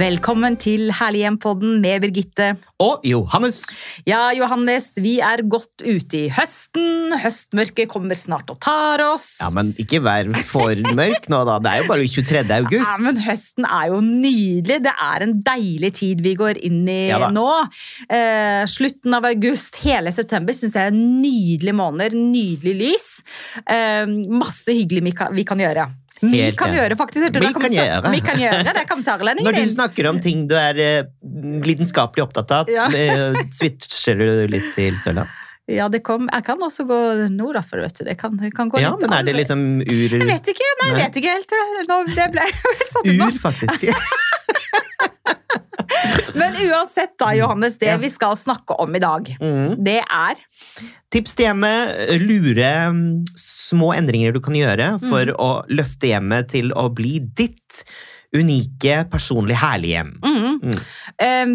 Velkommen til Herlig hjem-podden med Birgitte. Og Johannes. Ja, Johannes, vi er godt ute i høsten. Høstmørket kommer snart og tar oss. Ja, Men ikke vær for mørk nå, da. Det er jo bare 23. august. Ja, men høsten er jo nydelig. Det er en deilig tid vi går inn i Ja nå. Eh, slutten av august, hele september syns jeg er nydelige måneder. Nydelig lys. Eh, masse hyggelig vi kan, vi kan gjøre. Vi kan gjøre, faktisk. Vi det? kan gjøre. Vi kan gjøre, Det kan sørlendingen Når du snakker om ting du er eh, lidenskapelig opptatt av, Ja. eh, switcher du litt til sørlandsk? Ja, det kom. Jeg kan også gå nordafor, vet du. Det kan, kan gå Ja, litt men er det liksom ur Jeg vet ikke, nei, jeg vet ikke helt. Nå, det ble jo helt satt ut nå. Ur, faktisk. Men uansett, da, Johannes, det vi skal snakke om i dag, Mm. det er Tips til hjemmet. Lure mm, små endringer du kan gjøre for Mm. å løfte hjemmet til å bli ditt unike, personlig herlige hjem. mm, Mm. em,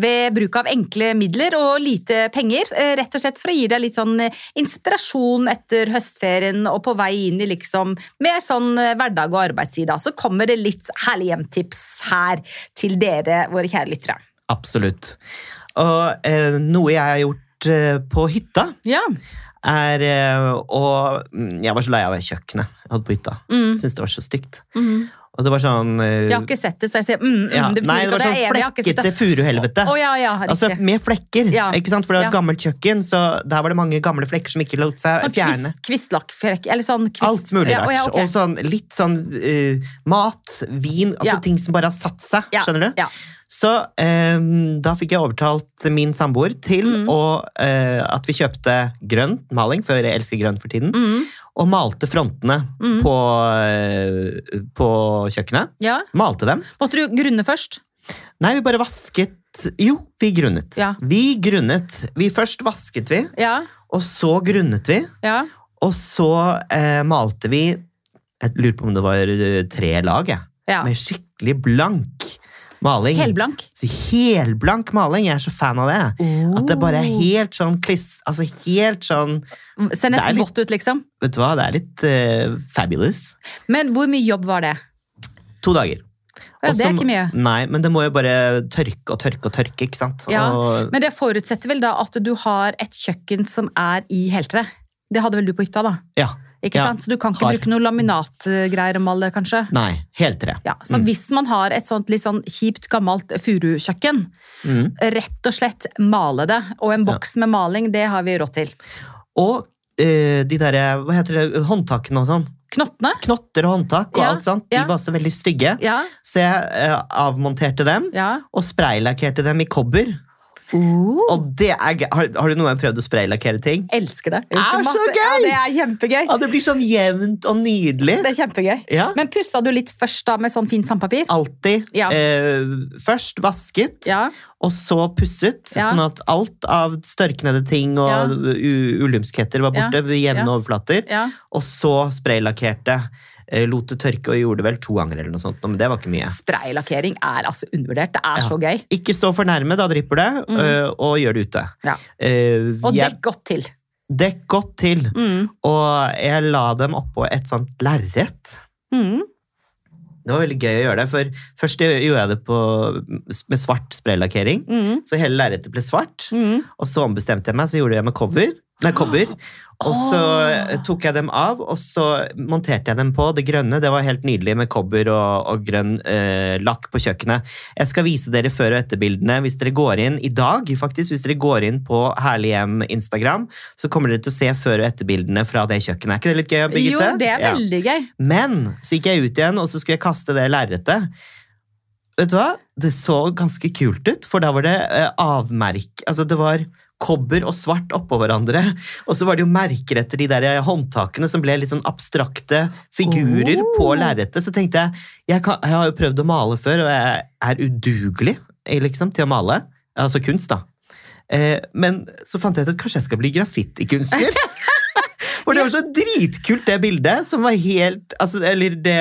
ved bruk av enkle midler og lite penger. eh, Rett og slett for å gi deg litt sånn eh, inspirasjon etter høstferien og på vei inn i liksom mer sånn eh, hverdag og arbeidstid. Så kommer det litt herlig hjem-tips her til dere, våre kjære lyttere. Absolutt. Og eh, noe jeg har gjort eh, på hytta, Ja. er Og mm, Jeg var så lei av det kjøkkenet jeg hadde på hytta. Mm. Syntes det var så stygt. Mm. Og det var sånn uh, Jeg har ikke sett det, så jeg sier mm, mm, ja, det Nei, det var sånn det flekkete furuhelvete. Oh, ja, ja. Altså med flekker, ikke sant? For det var et gammelt kjøkken, så der var det mange gamle flekker som ikke lot seg Sånn fjerne. kvist, eller sånn kvist... Alt mulig rart. å ja, ok. Og sånn litt sånn uh, mat, vin, altså ting som bare har satt seg. Skjønner du? ja. Så eh, da fikk jeg overtalt min samboer til Mm. å, eh, at vi kjøpte grønn maling, for jeg elsker grønn for tiden, Mm, og malte frontene Mm. på, eh, på kjøkkenet. ja. Malte dem. Måtte du grunne først? Nei, vi bare vasket Jo, vi grunnet. Ja. Vi grunnet. Vi Først vasket vi, Ja, og så grunnet vi. ja. Og så eh, malte vi Jeg lurer på om det var eh, tre lag, jeg. ja. Med skikkelig blank maling. Helblank. Så helblank maling. Jeg er så fan av det. At det bare er helt sånn kliss Altså helt sånn Ser er nesten vått ut, liksom. Vet du hva, det er litt uh, fabulous. Men hvor mye jobb var det? To dager. Ja, det er ikke mye. Nei, men det må jo bare tørke og tørke og tørke, ikke sant? Ja, Og, Men det forutsetter vel da at du har et kjøkken som er i heltre? Det hadde vel du på hytta, da? ja. Ikke Ja, sant? Så du kan ikke har. bruke noe laminatgreier å male, kanskje? Nei, heltre. Ja, så Mm. hvis man har et sånt litt sånn kjipt, gammelt furukjøkken, Mm. rett og slett male det. Og en Ja. boks med maling, det har vi råd til. Og eh, de derre, hva heter det, håndtakene og sånn. Knottene? Knotter og håndtak og Ja, alt sånt. De ja. var også veldig stygge. Ja. Så jeg eh, avmonterte dem ja. og spraylakkerte dem i kobber. Uh. Og det er gøy. Har, har du noen gang prøvd å spraylakkere ting? Elsker det. Er masse, så gøy! Ja, det er kjempegøy. Ja, det blir sånn jevnt og nydelig. Det er kjempegøy. Ja, Men pussa du litt først da med sånn fint sandpapir? Alltid. Ja. Eh, først vasket, Ja. og så pusset. Ja. Sånn at alt av størknede ting og Ja. ulumskheter var borte Ja. jevne Ja. overflater. ja. Og så spraylakkerte. Eh, lot det tørke og gjorde det vel to ganger, eller noe sånt. Men det var ikke mye. Spraylakkering er altså undervurdert. Det er Ja. så gøy. Ikke stå for nærme, da drypper det, Mm. eh, og gjør det ute. Ja. Eh, Og dekk godt til. dekk godt til. Mm. Og jeg la dem oppå et sånt lerret. Mm. Det var veldig gøy å gjøre det, for først gjorde jeg det på, med svart spraylakkering. Mm. Så hele lerretet ble svart. Mm. Og så ombestemte jeg meg, så gjorde jeg med cover. Nei, kobber. Og så Åh. tok jeg dem av, og så monterte jeg dem på. Det grønne det var helt nydelig med kobber og, og grønn eh, lakk på kjøkkenet. Jeg skal vise dere før- og etterbildene hvis dere går inn i dag. faktisk, Hvis dere går inn på Herlig hjem Instagram, så kommer dere til å se før- og etterbildene fra det kjøkkenet. Er ikke det litt gøy, Birgitte? Jo, det er veldig gøy. Men så gikk jeg ut igjen, og så skulle jeg kaste det lerretet. Vet du hva? Det så ganske kult ut, for da var det eh, avmerk Altså, det var kobber og svart oppå hverandre. Og så var det jo merker etter de der håndtakene som ble litt sånn abstrakte figurer Oh. på lerretet. Så tenkte jeg jeg, kan, jeg har jo prøvd å male før, og jeg er udugelig liksom, til å male. Altså kunst, da. Eh, men så fant jeg ut at kanskje jeg skal bli graffitikunstner. For det var så dritkult, det bildet, som var helt altså, Eller det,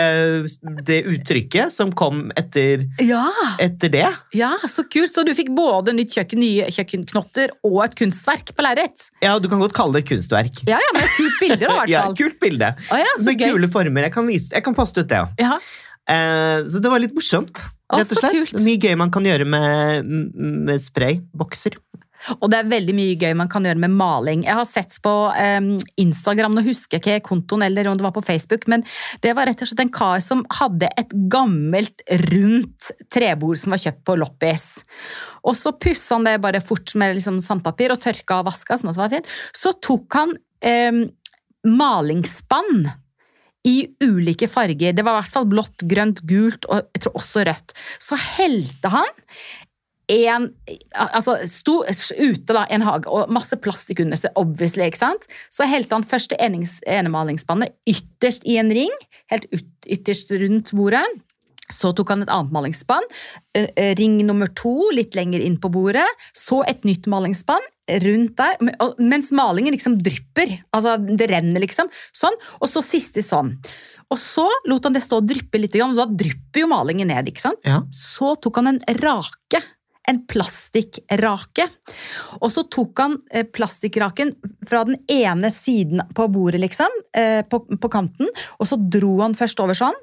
det uttrykket som kom etter, Ja, etter det. ja, så kult. Så du fikk både nytt kjøkken, nye kjøkkenknotter og et kunstverk på lerret? Ja, du kan godt kalle det et kunstverk. Ja, ja, men et kult bilde, da, i hvert Ja, kult bilde. Å ja, så Med gøy. kule former. Jeg kan, vise, jeg kan poste ut det òg. Ja. Eh, så det var litt morsomt. Rett og så slett. Mye gøy man kan gjøre med, med spray. Og det er veldig mye gøy man kan gjøre med maling. Jeg har sett på um, Instagram, nå husker jeg ikke kontoen eller om det var på Facebook, men det var rett og slett en kar som hadde et gammelt, rundt trebord som var kjøpt på loppis. Og så pussa han det bare fort med liksom sandpapir og tørka og vaska, sånn at det var fint. Så tok han um, malingsspann i ulike farger. Det var i hvert fall blått, grønt, gult og jeg tror også rødt. Så helte han en Altså, sto ute da, en hage, og masse plastikk under seg, obviously, ikke sant? Så helte han først enemalingsspannet ytterst i en ring, helt ytterst rundt bordet. Så tok han et annet malingsspann, eh, eh, ring nummer to litt lenger inn på bordet, så et nytt malingsspann rundt der, mens malingen liksom drypper, altså det renner liksom, sånn, og så siste sånn. Og så lot han det stå og dryppe litt, og da drypper jo malingen ned, ikke sant? Ja. Så tok han en rake, en plastikkrake, og så tok han eh, plastikkraken fra den ene siden på bordet, liksom, eh, på, på kanten, og så dro han først over sånn,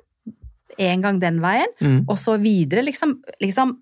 en gang den veien, Mm. og så videre, liksom, liksom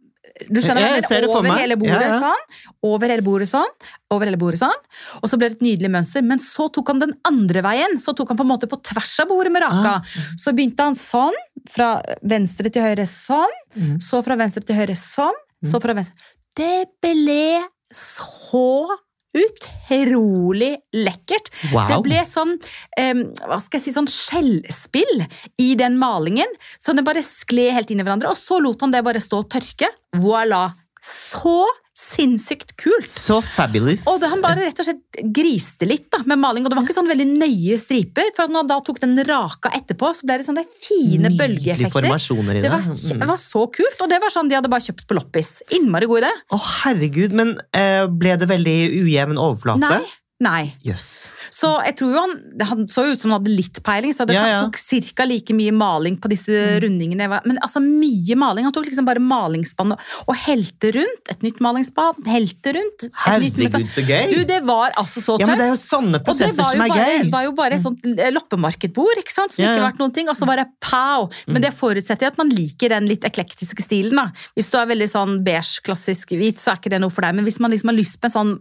du skjønner hva Jeg jeg ser det mener? Over hele bordet Ja, ja. sånn, over hele bordet sånn, over hele bordet sånn, og så ble det et nydelig mønster, men så tok han den andre veien, så tok han på en måte på tvers av bordet med raka. Ah. Så begynte han sånn, fra venstre til høyre sånn, Mm. så fra venstre til høyre sånn, så fra venstre. Det ble så utrolig lekkert. Wow. Det ble sånn, um, hva skal jeg si, sånn skjellspill i den malingen, så det bare skled helt inn i hverandre, og så lot han det bare stå og tørke. Voilà! Så sinnssykt kult! Så fabulous. Og det, han bare rett og slett griste litt da, med maling, og det var ikke sånn veldig nøye striper, for at når han da tok den raka etterpå, så ble det sånne fine Nydelige bølgeeffekter. formasjoner i Det var, det var så kult, og det var sånn de hadde bare kjøpt på loppis. Innmari god idé. Å, herregud, men eh, ble det veldig ujevn overflate? Nei, nei. Yes. Så jeg tror jo han, han så ut som han hadde litt peiling, så det Ja, ja. tok cirka like mye maling på disse rundingene. Men altså mye maling. Han tok liksom bare malingsspann og, og helte rundt. Et nytt malingsspann, helte rundt. Et nytt Herregud, så gøy! Du, det var altså så tøft. ja, men det er jo sånne prosesser jo, som er bare, gøy. var jo bare et sånt eh, loppemarkedbord, ikke sant? som Ja, ikke vært noen ting, og så bare pow! Men det forutsetter at man liker den litt eklektiske stilen. da. Hvis du er veldig sånn beige, klassisk hvit, så er ikke det noe for deg. Men hvis man liksom har lyst på en sånn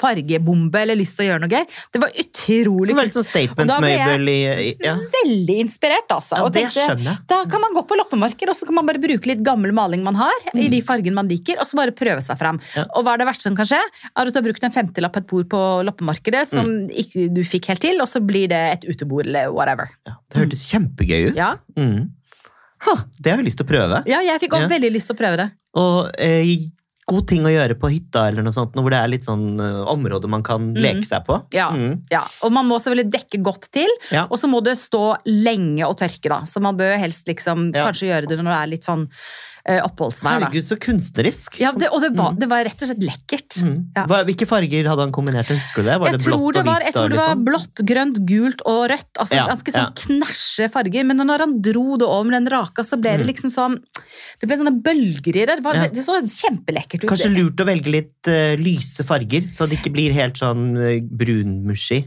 fargebombe eller lyst til å gjøre noe gøy, det var utrolig Veldig kult. sånn Og da ble jeg statement-møbel i, ja. Veldig inspirert, altså. ja, og det tenkte, da kan man gå på loppemarked, og så kan man bare bruke litt gammel maling man har, i de fargene man liker, og så bare prøve seg fram. Mm. Ja. Og hva er det verste som kan skje? Er at du har brukt en femtilapp på et bord på loppemarkedet som Mm. ikke du fikk helt til, og så blir det et utebord eller whatever. Ja, det hørtes kjempegøy ut. Ja, Mm. Ha, det har jeg lyst til å prøve. ja jeg fikk også Ja. veldig lyst til å prøve det. Og eh, god ting å gjøre på hytta eller noe sånt, hvor det er litt sånn eh, område man kan leke seg på. Ja. Mm. Ja, og man må selvfølgelig dekke godt til, Ja. og så må det stå lenge og tørke, da. Så man bør helst liksom Ja. kanskje gjøre det når det er litt sånn oppholdsvær, da. Herregud, så kunstnerisk. Ja, det, og det var, det var rett og slett lekkert. Mm. Ja. Hvilke farger hadde han kombinert? Husker du det? Var jeg det tror blått det og var, hvitt? jeg tror det var sånn? blått, grønt, gult og rødt. Altså Ja, Ganske sånn knæsje farger. Men når han dro det over den raka, så ble det liksom sånn Det ble sånne bølger i det. Det, var, Mm. Ja. det, det så kjempelekkert ut. Kanskje lurt å velge litt uh, lyse farger, så det ikke blir helt sånn uh, brunmushy.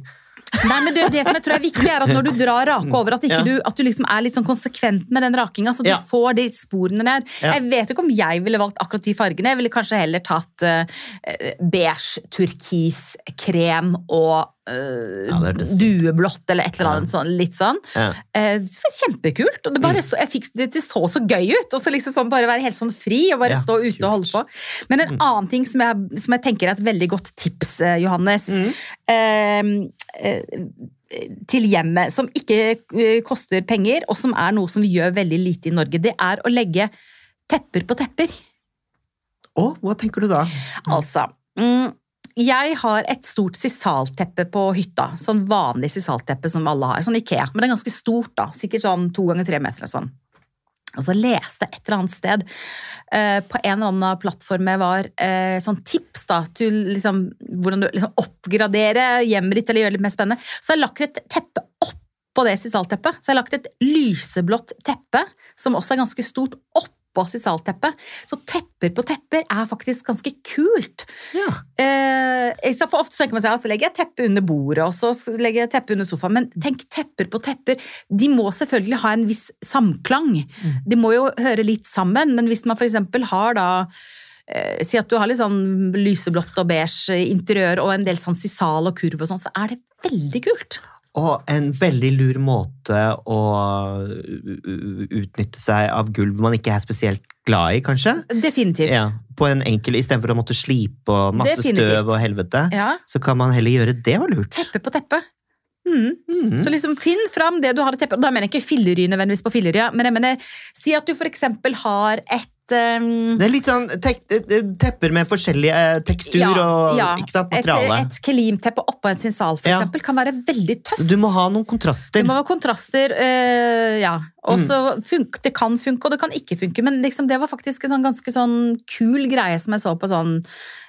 Nei, men det, det som jeg tror er viktig, er at når du drar rake over, at, ikke Ja. du, at du liksom er litt sånn konsekvent med den rakinga, så du Ja. får de sporene der. Ja. Jeg vet ikke om jeg ville valgt akkurat de fargene. Jeg ville kanskje heller tatt eh, beige, turkis, krem og Ja, hørtes fint. dueblått eller et eller annet sånn, litt sånn. Ja. Eh, det var kjempekult. og Det, Mm. bare så, jeg fikk, det, så så gøy ut. Og så liksom sånn bare være helt sånn fri og bare Ja, stå ute og holde. Mm. på. Men en annen ting som jeg, som jeg tenker er et veldig godt tips, eh, Johannes, Mm. eh, eh, til hjemmet, som ikke eh, koster penger, og som er noe som vi gjør veldig lite i Norge, det er å legge tepper på tepper. Å, hva tenker du da? Altså mm, Jeg har et stort sisalteppe på hytta. Sånn vanlig sisalteppe som alle har. Sånn Ikea. Men det er ganske stort, da. Sikkert sånn to ganger tre meter og sånn. Og så leste jeg et eller annet sted eh, på en eller annen plattform jeg var eh, sånn tips da, til liksom, hvordan du liksom oppgradere hjemmet ditt eller gjøre det litt mer spennende. Så jeg har lagt et teppe oppå det sisalteppet. Så jeg har lagt et lyseblått teppe, som også er ganske stort, sisalteppet. Så tepper på tepper er faktisk ganske kult. Ja. Eh, for ofte tenker man seg, altså legger jeg teppet under bordet, og så legger jeg teppet under sofaen. Men tenk tepper på tepper. De må selvfølgelig ha en viss samklang. De må jo høre litt sammen, men hvis man f.eks. har da eh, Si at du har litt sånn lyseblått og beige interiør og en del sånn sisal og kurv og sånn, så er det veldig kult. Og en veldig lur måte å utnytte seg av gulv man ikke er spesielt glad i, kanskje. Definitivt. Ja, på en enkel, Istedenfor å måtte slipe og masse Definitivt. støv og helvete, Ja, så kan man heller gjøre det og lurt. Teppe på teppe. Mm. Mm. Så liksom finn fram det du har i teppet. Da mener jeg ikke fillery nødvendigvis på fillery, men jeg mener, si at du eksempel har et ehm, Det er litt sånn tek tepper med forskjellig tekstur tekstur og ja, sant, materiale. et kelimteppe oppå en sinsal for Ja. eksempel, kan være veldig tøft. Du må ha noen kontraster. Det må ha kontraster, uh, ja. Og Mm. så Det kan funke, og det kan ikke funke, men liksom det var faktisk en sånn ganske sånn kul greie som jeg så på sånn,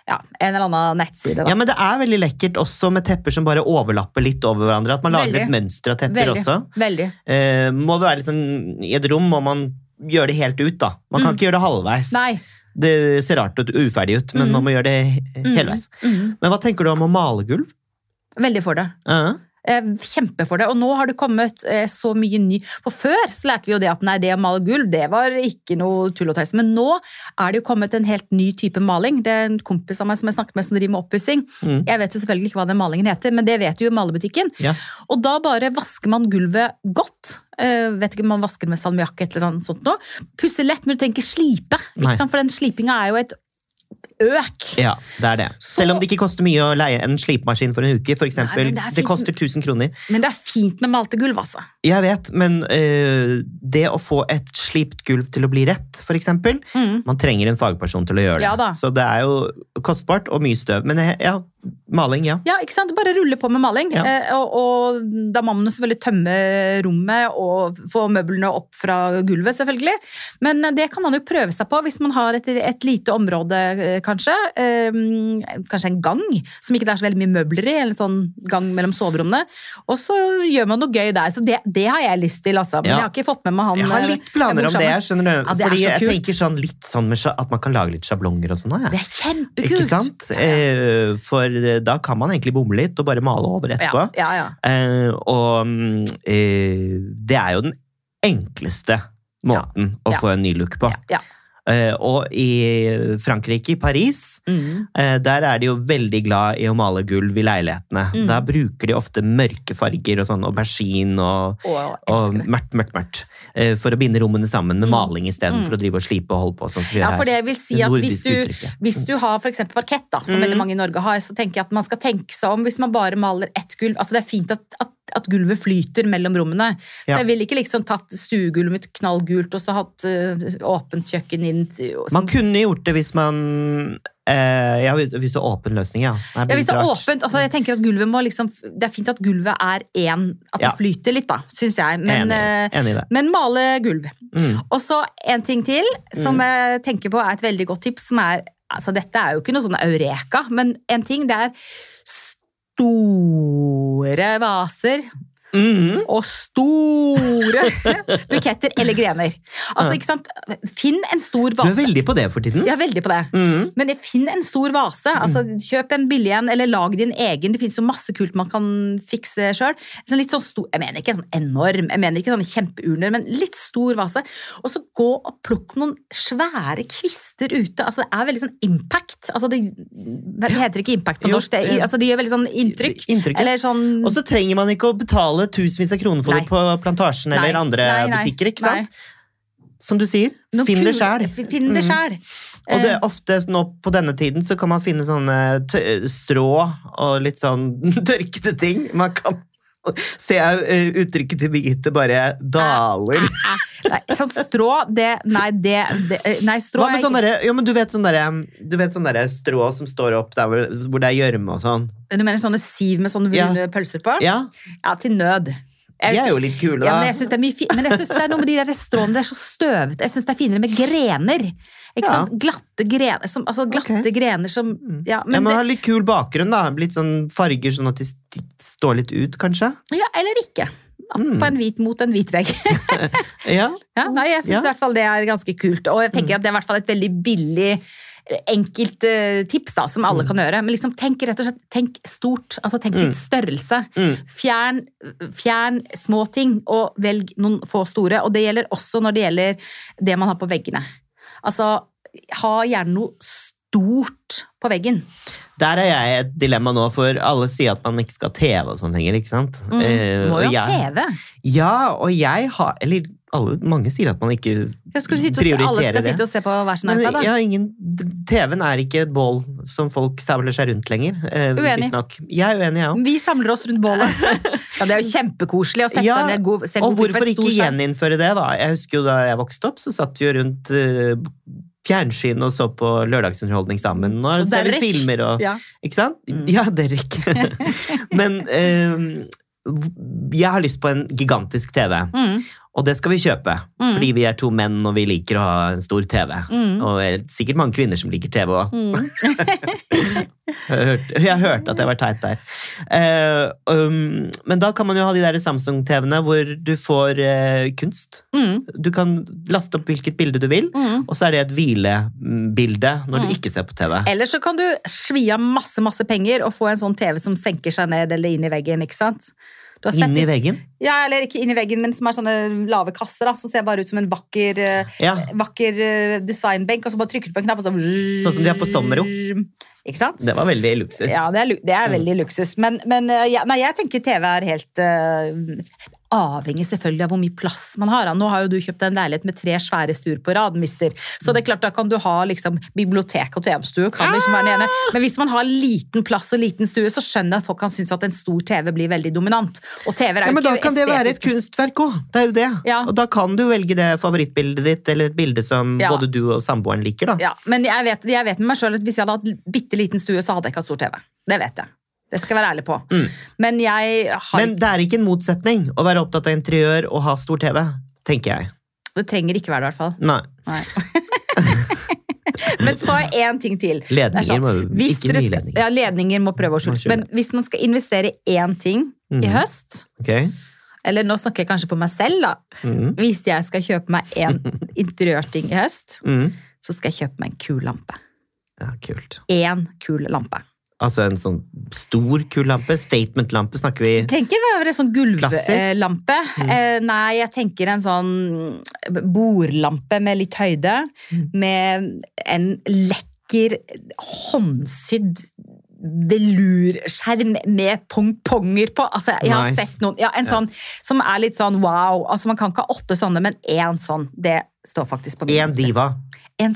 ja, en eller annen nettside. Da. Ja, men det er veldig lekkert også med tepper som bare overlapper litt over hverandre. At man lager Veldig. et mønster av tepper veldig, også. veldig. Eh, må det være sånn, I et rom må man gjøre det helt ut, da. Man kan Mm. ikke gjøre det halvveis. Nei. Det ser rart og uferdig ut, men Mm. man må gjøre det Mm. helveis. Mm. Men hva tenker du om å male gulv? Veldig for det. Uh -huh. Kjempe for det. Og nå har det kommet eh, så mye ny For før så lærte vi jo det at nei, det å male gulv, det var ikke noe tull og tøys. Men nå er det jo kommet en helt ny type maling. Det er en kompis av meg som jeg snakket med som driver med oppussing. Mm. Jeg vet jo selvfølgelig ikke hva den malingen heter, men det vet jo malebutikken. Ja. Og da bare vasker man gulvet godt. Eh, vet ikke man vasker med salmiakk eller noe sånt nå. Pusser lett, men du trenger ikke slipe. For den slipinga er jo et øk. ja, det er det. Så- Selv om det ikke koster mye å leie en slipemaskin for en uke, for eksempel. Nei, det det, koster 1000 kroner. Men det er fint med malte gulv, altså. Jeg vet, men uh, det å få et slipt gulv til å bli rett, for eksempel, Mm. man trenger en fagperson til å gjøre det. Ja. Så det er jo kostbart og mye støv. Men jeg, ja, maling, ja. Ja, ikke sant? Bare rulle på med maling. Ja. Eh, og, og da må man jo selvfølgelig tømme rommet og få møblene opp fra gulvet, selvfølgelig. Men eh, det kan man jo prøve seg på hvis man har et, et lite område, eh, kanskje. Eh, kanskje en gang som ikke det er så veldig mye møbler i, eller en sånn gang mellom soverommene. Og så gjør man noe gøy der. Så det, det har jeg lyst til, altså. Men Ja. jeg har ikke fått med meg han Jeg har eh, litt planer om det, skjønner du. Ja, det Fordi jeg tenker sånn litt sånn med, at man kan lage litt sjablonger og sånn. da, Det Ja. er kjempekult! Ikke sant? Eh, For da kan man egentlig bomme litt og bare male over etterpå. Ja, ja, ja. Eh, og mm, eh, det er jo den enkleste måten å få en ny look på. ja, ja. Eh, og i Frankrike, i Paris, Mm. eh, der er de jo veldig glad i å male gulv i leilighetene. Mm. Da bruker de ofte mørke farger og sånn aubergine og, oh, og mørkt, mørkt, mørkt. eh, For å binde rommene sammen med Mm. maling istedenfor Mm. å drive og slipe og holde på. sånn Ja, for det vil si at hvis du, uttrykket. hvis du har for eksempel parkett, da, som Mm. veldig mange i Norge har, så tenker jeg at man skal tenke seg om hvis man bare maler ett gulv. Altså Det er fint at, at, at gulvet flyter mellom rommene. Ja. Så jeg ville ikke liksom tatt stuegulvet mitt knallgult og så hatt uh, åpent kjøkken inn til- som, Man kunne gjort det hvis man eh, Ja, hvis det er åpen løsning, ja. Ja, hvis det er åpent, altså jeg tenker at gulvet må liksom Det er fint at gulvet er én, at Ja. det flyter litt, da, syns jeg. Men, Enig, eh, enig men male gulv. Mm. Og så en ting til som Mm. jeg tenker på er et veldig godt tips, som er Altså, dette er jo ikke noe sånn eureka, men en ting det er store vaser Mhm. og store buketter eller grener. Altså, ikke sant? Finn en stor vase. Du er veldig på det for tiden. Er veldig på det. Mhm. Men finn en stor vase. altså Kjøp en billig en, eller lag din egen. Det finnes jo masse kult man kan fikse sjøl. Sånn sånn jeg mener ikke sånn enorm, jeg mener ikke sånne kjempeurner, men litt stor vase. Og så gå og plukk noen svære kvister ute. altså Det er veldig sånn impact. altså Det, det heter ikke impact på norsk, det, altså det gjør veldig sånn inntrykk. Inntrykk, ja. Eller sånn Og så trenger man ikke å betale tusenvis av kroner for Nei. det på Plantasjen eller Nei, andre nei, butikker. ikke sant? Som du sier, noe finn det sjæl. Finn det sjæl. Og det er ofte nå på denne tiden så kan man finne sånne strå og litt sånn tørkede ting. Man kan se jeg uttrykket til Birgitte bare daler. Nei, sånn strå, det Nei, det, det Nei, strå Hva med sånn derre jo, men du vet sånn derre du vet sånn derre strå som står opp der hvor, hvor det er gjørme og sånn? Du mener sånne siv med sånne Ja. pølser på? Ja, Ja, til nød. Jeg de er jo litt kule, ja, men jeg synes det er mye fi Men jeg synes det er noe med de der stråene, det er så støvete. Jeg synes det er finere med grener. Ikke Ja. sant? Glatte grener som, Altså glatte okay. grener som Ja, Jeg men må det, har litt kul bakgrunn, da. Litt sånn farger sånn at de står litt ut, kanskje. ja eller ikke. Mm. På en hvit mot en hvit vegg. Ja, Ja, nei, jeg syns Ja. i hvert fall det er ganske kult. Og jeg tenker at det er i hvert fall et veldig billig, eh, enkelt eh, tips da, som alle kan gjøre. Men liksom tenk rett og slett tenk stort. altså Tenk litt størrelse. Mm. Fjern, fjern små ting, og velg noen få store. Og det gjelder også når det gjelder det man har på veggene. Altså, ha gjerne noe stort på veggen. Der er jeg i et dilemma nå, for alle sier at man ikke skal ha TV og sånn lenger, ikke sant? Eh, Mm. Må jo ha TV. Ja, og jeg har Eller alle, mange sier at man ikke Ja, og se, alle prioriterer skal det. sitte og se på hver sin iPad, da. ja, ingen, TV-en er ikke et bål som folk samler seg rundt lenger. Eh, Uenig. Jeg er uenig, jeg òg. Vi samler oss rundt bålet. Ja, det er jo kjempekoselig å sette Ja, seg ned god, se Og god hvorfor ikke gjeninnføre det, da? Jeg husker jo Da jeg vokste opp, så satt vi jo rundt eh, fjernsyn og så på lørdagsunderholdning sammen. Og ser vi filmer og Ja. Ikke sant? Mm. Ja, Derek. Men eh, jeg har lyst på en gigantisk TV, Mm, og det skal vi kjøpe. Mm. Fordi vi er to menn og vi liker å ha en stor TV. mm, Og det er sikkert mange kvinner som liker TV òg. mm. Jeg hørte, hørt at jeg var teit der. Uh, um, men da kan man jo ha de der Samsung-TV-ene hvor du får uh, kunst. Mm, Du kan laste opp hvilket bilde du vil, mm. og så er det et hvilebilde når Mm. du ikke ser på TV. Eller så kan du svi av masse masse penger og få en sånn TV som senker seg ned eller inn i veggen. ikke sant? Du har sett Inn i det- veggen. Ja, eller ikke inn i veggen, men som er sånne lave kasser da, som ser bare ut som en vakker, eh, Ja, vakker eh, designbenk, og så bare trykker du på en knapp, og så Sånn som de har på Sommero. Ikke sant? det var veldig luksus. Ja, det er, det er Mm. veldig luksus. Men, men eh, ja, nei, jeg tenker TV er helt eh, avhengig selvfølgelig av hvor mye plass man har. Nå har jo du kjøpt en leilighet med tre svære stuer på rad, mister. Så det er klart, da kan du ha liksom, bibliotek og TV-stue. kan liksom være den ene. Men hvis man har liten plass og liten stue, så skjønner jeg at folk kan synes at en stor TV blir veldig dominant. Og TV er Ja, jo men da kan kan det være et kunstverk òg. Det er jo det. Ja. Og da kan du velge det favorittbildet ditt, eller et bilde som Ja. både du og samboeren liker. da. Ja, men jeg vet, jeg vet med meg selv at hvis jeg hadde hatt bitte liten stue, så hadde jeg ikke hatt stor TV. Det vet jeg. Det skal jeg være ærlig på. Mm. Men jeg har Men det er ikke en motsetning å være opptatt av interiør og ha stor TV, tenker jeg. Det trenger ikke være det, i hvert fall. Nei. Nei. Men så er én ting til. Er Ledninger sånn, må ikke dere ledninger. Ja, ledninger må prøve å skjule. Men hvis man skal investere i én ting i Mhm. høst, okay. eller nå snakker jeg kanskje for meg selv, da. Mm. Hvis jeg skal kjøpe meg én interiørting i høst, mm. så skal jeg kjøpe meg en kul lampe. Ja, kult. Én kul lampe. Altså en sånn stor, kul lampe. Statement-lampe snakker vi trenger ikke være en sånn gulvlampe. Mm. Eh, nei, jeg tenker en sånn bordlampe med litt høyde. Mm. Med en lekker, håndsydd velurskjerm med pongponger på. Altså, jeg har Nice. sett noen. Ja, en Ja. sånn som er litt sånn wow. Altså, man kan ikke ha åtte sånne, men én sånn. Det står faktisk på min liste. diva. En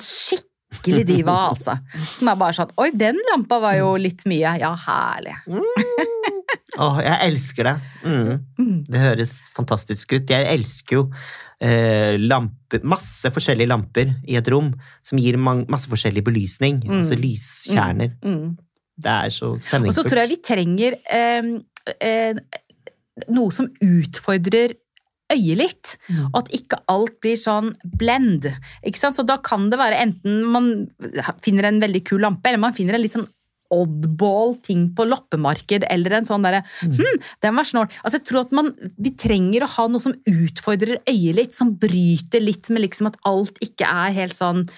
skikkelig diva, altså. Som er bare sånn Oi, den lampa var jo litt mye. Ja, herlig. Åh, jeg elsker det. Mhm. Mm. Det høres fantastisk ut. Jeg elsker jo eh, lamper, masse forskjellige lamper i et rom som gir masse forskjellig belysning. Mm. Altså lyskjerner. Mm. Det er så Og så tror jeg vi trenger eh, eh, noe som utfordrer øyet litt. Mm. Og at ikke alt blir sånn blend. Ikke sant? Så da kan det være enten man finner en veldig kul lampe, eller man finner en litt sånn oddball ting på loppemarked, eller en sånn derre Mm. hm, den var snål. Altså, jeg tror at man, vi trenger å ha noe som utfordrer øyet litt, som bryter litt med liksom at alt ikke er helt sånn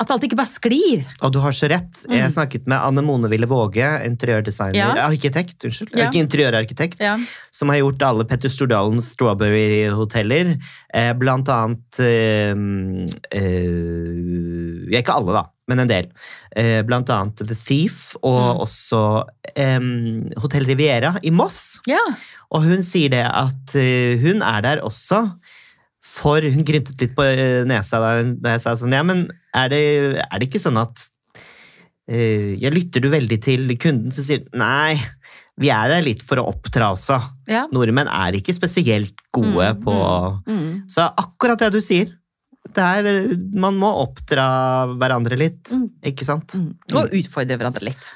At alt ikke bare sklir. Og du har så rett. Jeg har snakket med Anne Mone Ville Våge, interiørdesigner, Ja. arkitekt, unnskyld. Ja. Interiørarkitekt. Ja. som har gjort alle Petter Stordalens Strawberry-hoteller. Eh, blant annet øh, ja, Ikke alle, da, men en del. Eh, blant annet The Thief, og Mm. også eh, Hotell Riviera i Moss. ja. Og hun sier det at eh, hun er der også for Hun gryntet litt på eh, nesa da, hun- da jeg sa sånn Ja, men er det, er det ikke sånn at eh, Jeg lytter du veldig til kunden som sier Nei, vi er der litt for å opptre også. ja. Nordmenn er ikke spesielt gode Mm, på Mm. Så akkurat det du sier. Det er, eh, man må oppdra hverandre litt, Mm. ikke sant? Mm. Og utfordre hverandre litt.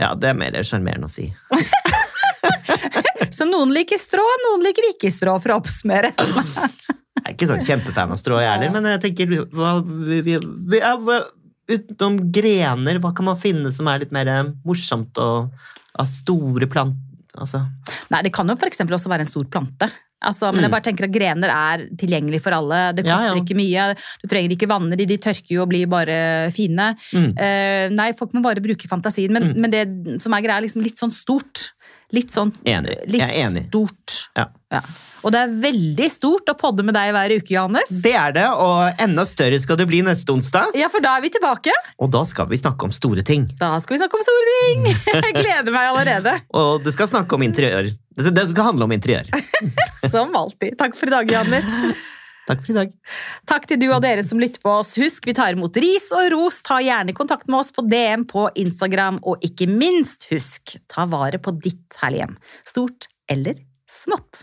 Ja, det er mer sjarmerende å si. Så noen liker strå, noen liker ikke strå, for å oppsummere. Jeg er ikke sånn kjempefan av strå, jeg heller, men jeg tenker hva, vi, vi, vi, hva, Utenom grener, hva kan man finne som er litt mer morsomt og av store plant, Altså, Nei, det kan jo eksempel også være en stor plante. Altså, men jeg bare tenker at grener er tilgjengelig for alle. Det koster Ja, ja. ikke mye. Du trenger ikke vanne de, de tørker jo og blir bare fine. Mm. Uh, nei, folk må bare bruke fantasien. Men, men det som er greia, er liksom litt sånn stort. Litt sånn Enig. Litt stort. Ja. Og det er veldig stort å podde med deg hver uke, Johannes. Det er det, og enda større skal det bli neste onsdag. Ja, for da er vi tilbake. Og da skal vi snakke om store ting. Da skal vi snakke om store ting! Jeg gleder meg allerede. Og det skal snakke om interiør. Det det skal handle om interiør. Som alltid. Takk for i dag, Johannes. Takk for i dag. Takk til du og dere som lytter på oss. Husk, vi tar imot ris og ros. Ta gjerne kontakt med oss på DM på Instagram. Og ikke minst, husk, ta vare på ditt herlige hjem. Stort eller smått.